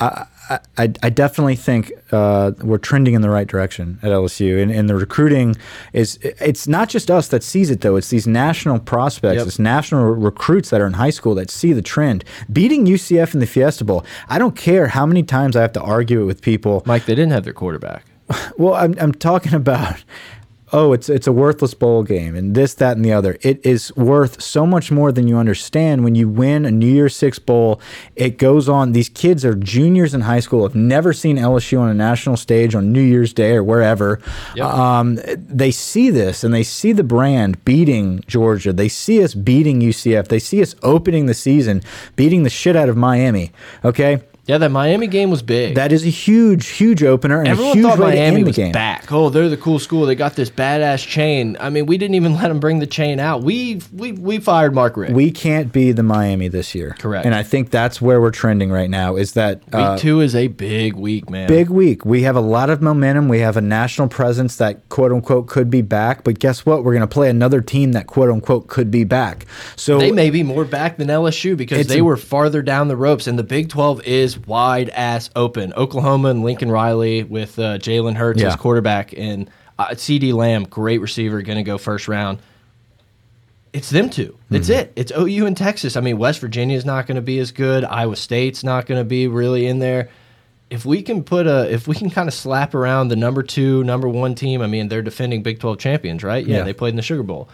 I, I, I definitely think uh, we're trending in the right direction at LSU, and, and the recruiting is it's not just us that sees it though. It's these national prospects, yep. this national recruits that are in high school that see the trend. Beating UCF in the Fiesta Bowl, I don't care how many times I have to argue it with people. Mike, they didn't have their quarterback. Well, I'm I'm talking about oh, it's it's a worthless bowl game and this, that, and the other. It is worth so much more than you understand when you win a New Year's Six bowl. It goes on. These kids are juniors in high school, have never seen LSU on a national stage on New Year's Day or wherever. Yep. Um, they see this and they see the brand beating Georgia. They see us beating UCF. They see us opening the season, beating the shit out of Miami. Okay. Yeah, that Miami game was big. That is a huge, huge opener and Everyone a huge thought Miami was game. back. Oh, they're the cool school. They got this badass chain. I mean, we didn't even let them bring the chain out. We we we fired Mark Richt. We can't be the Miami this year. Correct. And I think that's where we're trending right now. Is that uh, week two is a big week, man. Big week. We have a lot of momentum. We have a national presence that quote unquote could be back. But guess what? We're going to play another team that quote unquote could be back. So they may be more back than LSU because they were farther down the ropes, and the Big Twelve is wide ass open. Oklahoma and Lincoln Riley with uh, Jalen Hurts yeah. as quarterback and uh, CeeDee Lamb, great receiver, going to go first round. It's them two. That's mm -hmm. it. It's OU and Texas. I mean, West Virginia is not going to be as good. Iowa State's not going to be really in there. If we can put a, if we can kind of slap around the number two, number one team. I mean, they're defending Big Twelve champions, right? Yeah, yeah. they played in the Sugar Bowl.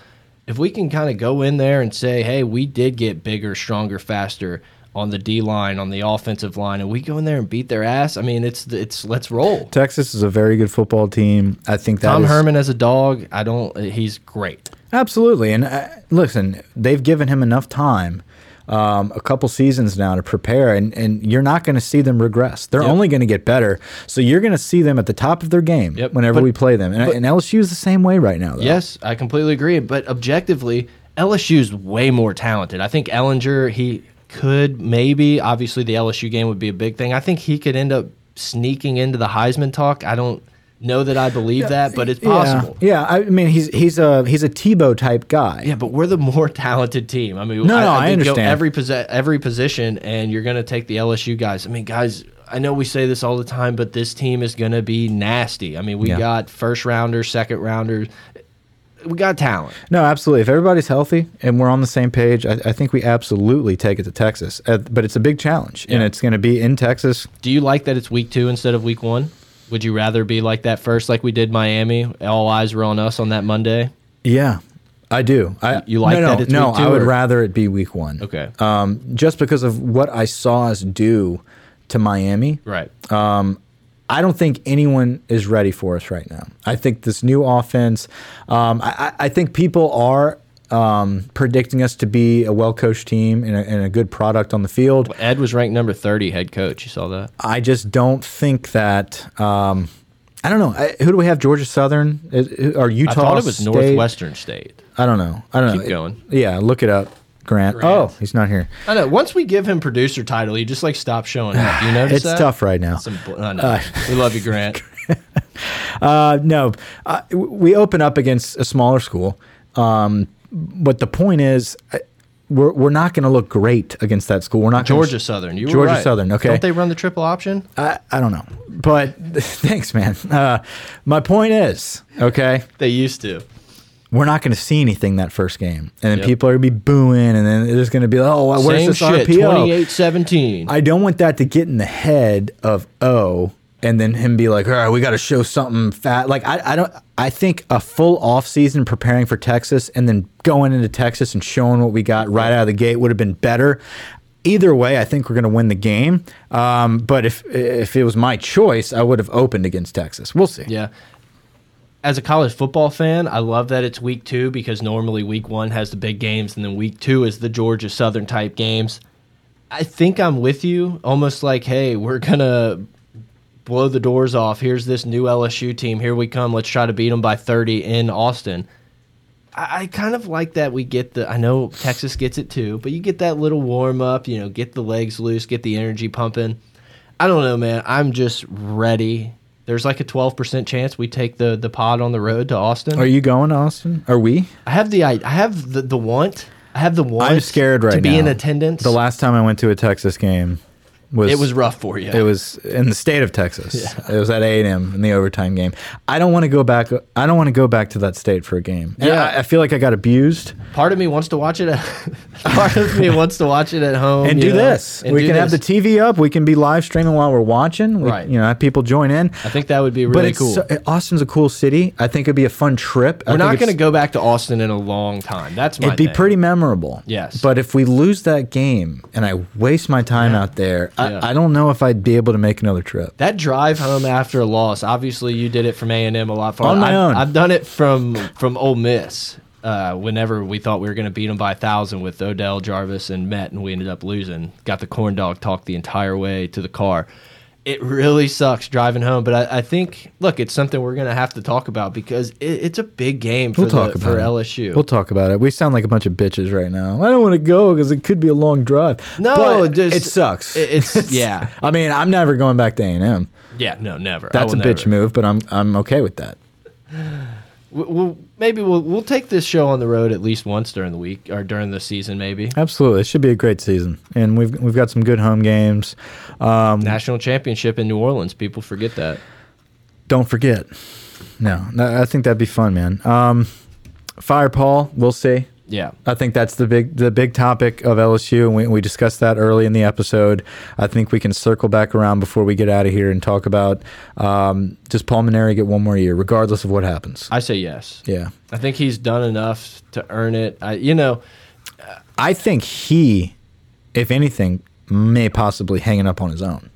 If we can kind of go in there and say, hey, we did get bigger, stronger, faster on the D line, on the offensive line, and we go in there and beat their ass. I mean, it's it's let's roll. Texas is a very good football team. I think that Tom is, Herman as a dog, I don't. He's great. Absolutely, and uh, listen, they've given him enough time um, a couple seasons now to prepare, and, and you're not going to see them regress. They're Yep. only going to get better. So you're going to see them at the top of their game Yep. whenever But- we play them. And, and LSU is the same way right now. Though. Yes, I completely agree. But objectively, LSU's way more talented. I think Ehlinger, he could maybe, obviously, the LSU game would be a big thing. I think he could end up sneaking into the Heisman talk. I don't know that I believe that, but it's possible. Yeah, yeah. I mean, he's he's a he's a Tebow type guy. Yeah, but we're the more talented team. I mean, No, no, I go understand. every posi every position, and you're going to take the LSU guys. I mean, guys, I know we say this all the time, but this team is going to be nasty. I mean, we Yeah. got first rounders, second rounders. We got talent. No, absolutely. If everybody's healthy and we're on the same page, I, I think we absolutely take it to Texas. Uh, but it's a big challenge, and it's going to be in Texas. Do you like that it's week two instead of week one? Would you rather be like that first, like we did Miami? All eyes were on us on that Monday. Yeah, I do. I, You like no, no, that it's no. week two, I would or- rather it be week one. Okay. Um, just because of what I saw us do to Miami, Right. I don't think anyone is ready for us right now. I think this new offense. Um, I, I I think people are um, predicting us to be a well-coached team and a, and a good product on the field. Ed was ranked number 30 head coach. You saw that? I just don't think that. Um, I don't know. I, who do we have? Georgia Southern or Utah? I thought it was State? Northwestern State. I don't know. I don't know. Keep going. Yeah, look it up, Grant. Grant. Oh, he's not here. I know. Once we give him producer title, he just like stops showing up. You notice It's that? tough right now. Some, know. we love you, Grant. Uh, no, uh, we open up against a smaller school, um, but the point is, we're we're not going to look great against that school. We're not gonna- Georgia Southern. You were Georgia right. Southern, okay. Don't they run the triple option? I, I don't know, but thanks, man. Uh, my point is, okay, They used to. We're not going to see anything that first game, and then Yep. people are going to be booing, and then there's going to be, like, oh, where's Same this shit. RPO? 28-17. I don't want that to get in the head of O and then him be like, all right, we got to show something fat. Like, I, I don't, I think a full off season preparing for Texas and then going into Texas and showing what we got right out of the gate would have been better. Either way, I think we're going to win the game. Um, but if if it was my choice, I would have opened against Texas. We'll see. Yeah. As a college football fan, I love that it's week two because normally week one has the big games and then week two is the Georgia Southern type games. I think I'm with you. Almost like, hey, we're going to blow the doors off. Here's this new LSU team. Here we come. Let's try to beat them by 30 in Austin. I, I kind of like that we get the. I know Texas gets it too, but you get that little warm up. You know, get the legs loose, get the energy pumping. I don't know, man. I'm just ready. There's like a 12% chance we take the the pod on the road to Austin. Are you going, to Austin? Are we? I have the I I have the the want. I have the want. I'm scared right to be now. in attendance. The last time I went to a Texas game was it was rough for you. It was in the state of Texas. It was at A and M in the overtime game. I don't want to go back. I don't want to go back to that state for a game. And Yeah. I, I feel like I got abused. part of me wants to watch it. At, part of me wants to watch it at home And do know, this. and we do can have the. TV up. We can be live streaming while we're watching. We, Right. You know, have people join in. I think that would be really cool. so- Austin's a cool city. I think it'd be a fun trip. We're not going to go back to Austin in a long time. That's my It'd be thing. pretty memorable. Yes. But if we lose that game and I waste my time out there, Yeah. I, I don't know if I'd be able to make another trip. That drive home after a loss, obviously you did it from A and M a lot farther. On my I've, own. I've done it from from Ole Miss. Uh, whenever we thought we were going to beat them by a thousand with Odell Jarvis and Met, and we ended up losing. Got the corn dog talk the entire way to the car. It really sucks driving home, but I, I think look, it's something we're going to have to talk about because it, it's a big game for We'll talk the, about for it. LSU. We'll talk about it. We sound like a bunch of bitches right now. I don't want to go because it could be a long drive. No, just- it sucks. it- it's- yeah. I mean, I'm never going back to A and M. yeah, no, never. That's a will bitch move, but I'm I'm okay with that. We'll maybe we'll we'll take this show on the road at least once during the week or during the season, maybe. Absolutely, it should be a great season, and we've we've got some good home games. Um, National championship in New Orleans. People forget that. don't forget. No, I think that'd be fun, man. Um, Fire Paul, we'll see. Yeah. I think that's the big the big topic of LSU, and we, we discussed that early in the episode. I think we can circle back around before we get out of here and talk about um, does Paul Mainieri get one more year, regardless of what happens. I say yes. yeah, I think he's done enough to earn it. I, you know, I think he, if anything, may possibly hang it up on his own.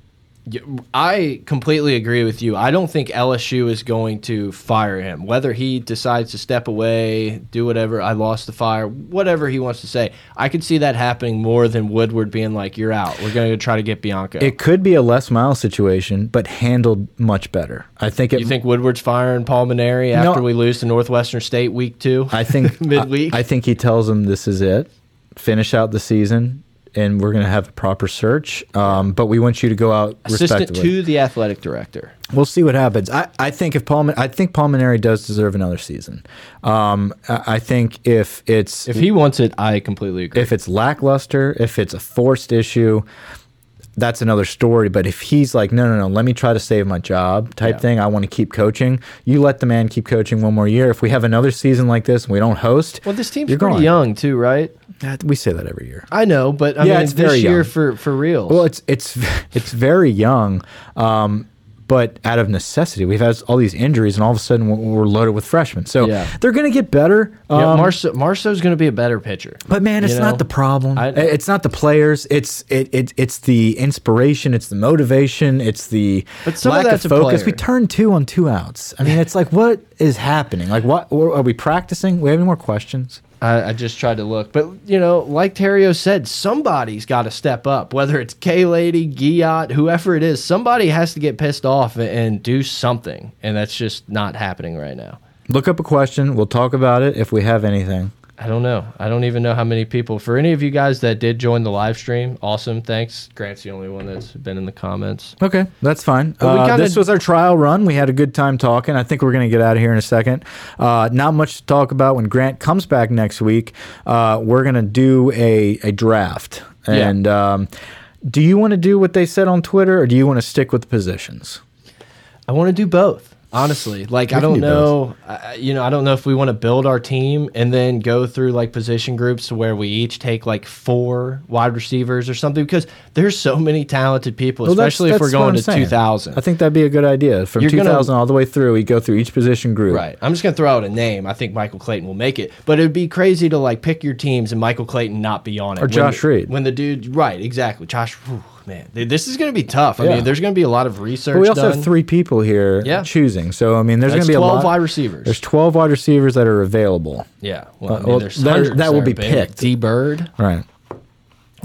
I completely agree with you. I don't think LSU is going to fire him. Whether he decides to step away, do whatever, I lost the fire, whatever he wants to say. I could see that happening more than Woodward being like, "You're out. We're going to try to get Bianco." It could be a less mild situation, but handled much better. I think. It, you think Woodward's firing Paul Mainieri after no, we lose to Northwestern State week two? I think midweek. I, I think he tells him this is it. Finish out the season and we're going to have a proper search. Um, but we want you to go out assistant to the athletic director. We'll see what happens. I, I think if Paul, I think Paul Mainieri does deserve another season. Um, I think if it's if he wants it, I completely agree. If it's lackluster, if it's a forced issue, that's another story. But if he's like, no, no, no, let me try to save my job type yeah. thing, I want to keep coaching. You let the man keep coaching one more year. If we have another season like this and we don't host, well, this team's pretty gone. young too, right? We say that every year. I know, but I yeah, mean, it's this year young. for for real. Well, it's it's it's very young. Um, but out of necessity, we've had all these injuries, and all of a sudden we're loaded with freshmen. So yeah. they're going to get better. Um, yeah, Marceaux, Marceaux's going to be a better pitcher. But man, it's not know? the problem. I, it's not the players. It's it, it it's the inspiration. It's the motivation. It's the but some lack of, of focus. We turned two on two outs. I mean, it's like what is happening? Like what are we practicing? We have any more questions? I, I, just tried to look, but you know, like Theriot said, somebody's got to step up. Whether it's K Lady, Guillot, whoever it is, somebody has to get pissed off and do something, and that's just not happening right now. Look up a question. We'll talk about it if we have anything. I don't know. I don't even know how many people. For any of you guys that did join the live stream, awesome. Thanks. Grant's the only one that's been in the comments. Okay, that's fine. Uh, this was our trial run. We had a good time talking. I think we're going to get out of here in a second. Uh, not much to talk about when Grant comes back next week. Uh, we're going to do a, a draft. And yeah. um, do you want to do what they said on Twitter or do you want to stick with the positions? I want to do both honestly like i don't know you know i don't know if we want to build our team and then go through like position groups to where we each take like four wide receivers or something because there's so many talented people well, especially that's, that's if we're going to saying. 2000 i think that'd be a good idea. From You're 2000 gonna, all the way through we go through each position group. Right. I'm just gonna throw out a name. I think michael clayton will make it. But it'd be crazy to like pick your teams and michael clayton not be on it. Or josh reed. when the dude right exactly. Josh whew, man, this is going to be tough. I yeah. mean, there's going to be a lot of research. But we also done. have three people here yeah. choosing. So I mean, there's going to be 12 a lot. wide receivers. There's 12 wide receivers that are available. Yeah, well, I uh, mean, well that, that will be picked. D Bird, right.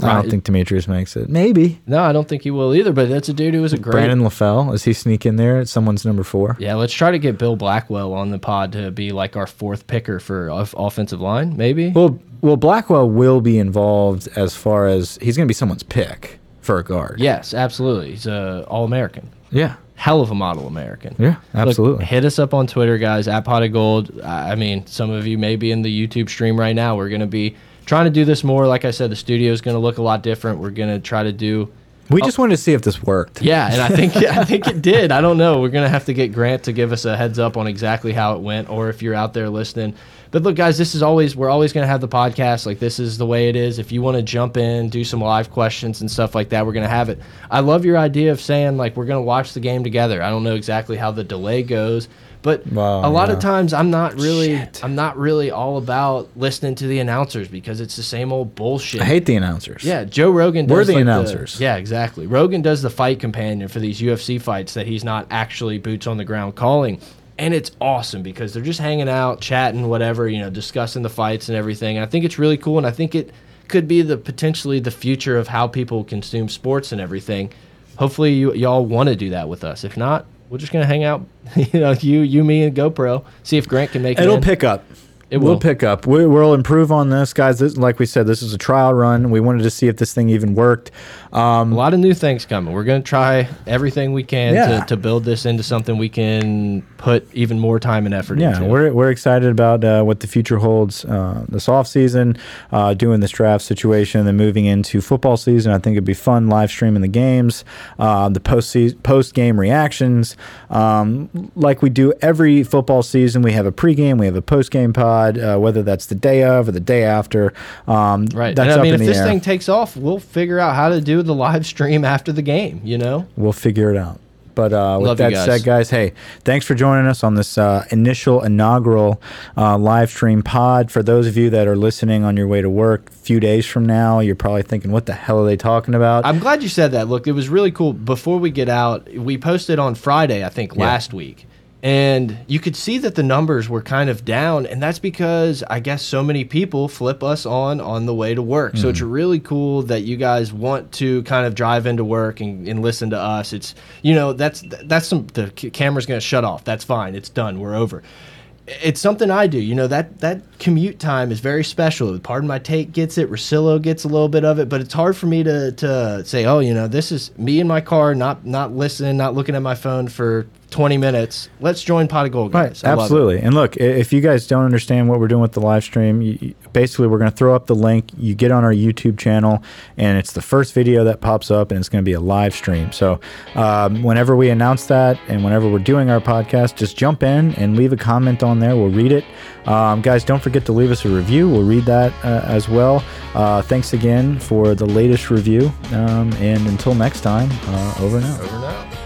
I don't think Demetrius makes it. Maybe. No, I don't think he will either. But that's a dude who was a great. Brandon LaFell. Is he sneak in there? Someone's number four. Yeah, let's try to get Bill Blackwell on the pod to be like our fourth picker for offensive line. Maybe. Well, well, Blackwell will be involved as far as he's going to be someone's pick for a guard. Yes, absolutely. He's uh, a All American. Yeah. Hell of a model American. Yeah, absolutely. Look, hit us up on Twitter, guys, at Pot of Gold. I mean, some of you may be in the YouTube stream right now. We're going to be trying to do this more. Like I said, the studio is going to look a lot different. We're going to try to do. We just wanted to see if this worked. Yeah, and I think I think it did. I don't know. We're gonna have to get Grant to give us a heads up on exactly how it went, or if you're out there listening, but look, guys, this is always we're always going to have the podcast. Like this is the way it is. If you want to jump in, do some live questions and stuff like that, we're going to have it. I love your idea of saying like we're going to watch the game together. I don't know exactly how the delay goes, but wow, a lot yeah. of times I'm not really Shit. I'm not really all about listening to the announcers because it's the same old bullshit. I hate the announcers. Yeah, Joe Rogan. Does we're the like announcers. The, yeah, exactly. Rogan does the fight companion for these UFC fights that he's not actually boots on the ground calling and it's awesome because they're just hanging out, chatting, whatever, you know, discussing the fights and everything. I think it's really cool, and I think it could be the potentially the future of how people consume sports and everything. Hopefully, you y'all want to do that with us. If not, we're just gonna hang out. you know, you, you, me, and GoPro. See if Grant can make it. It'll pick up. It will. We'll pick up. We, will improve on this, guys. This, like we said, this is a trial run. We wanted to see if this thing even worked. Um, a lot of new things coming. We're going to try everything we can yeah. to, to build this into something we can put even more time and effort yeah, into. we're, we're excited about uh, what the future holds uh, this off season, uh, doing this draft situation, and then moving into football season. I think it'd be fun live streaming the games, uh, the post post game reactions. Um, like we do every football season, we have a pregame, we have a post game pod, uh, whether that's the day of or the day after. Um, right. That's and I mean, if this air. thing takes off, we'll figure out how to do the live stream after the game. You know, we'll figure it out. But uh, with Love that guys. said, guys, hey, thanks for joining us on this uh, initial inaugural uh, live stream pod. For those of you that are listening on your way to work, a few days from now, you're probably thinking, "What the hell are they talking about?" I'm glad you said that. Look, it was really cool. Before we get out, we posted on Friday, I think, last week. And you could see that the numbers were kind of down, and that's because I guess so many people flip us on on the way to work. So it's Mm-hmm. really cool that you guys want to kind of drive into work and, and listen to us. It's you know that's that's some the camera's going to shut off. That's fine. It's done. We're over it's something I do. You know that that commute time is very special. Pardon my take gets it. Rosillo gets a little bit of it, but it's hard for me to to say, oh, you know, this is me in my car, not not listening, not looking at my phone for 20 minutes. Let's join Pot of Gold, guys. I love it. Absolutely. And look, if you guys don't understand what we're doing with the live stream, you, you- basically we're going to throw up the link. You get on our YouTube channel, and it's the first video that pops up, and it's going to be a live stream. So um, whenever we announce that, and whenever we're doing our podcast, just jump in and leave a comment on there. We'll read it. Um, guys, don't forget to leave us a review. We'll read that uh, as well. Uh, thanks again for the latest review. Um, and until next time, uh, over and out. Over and out.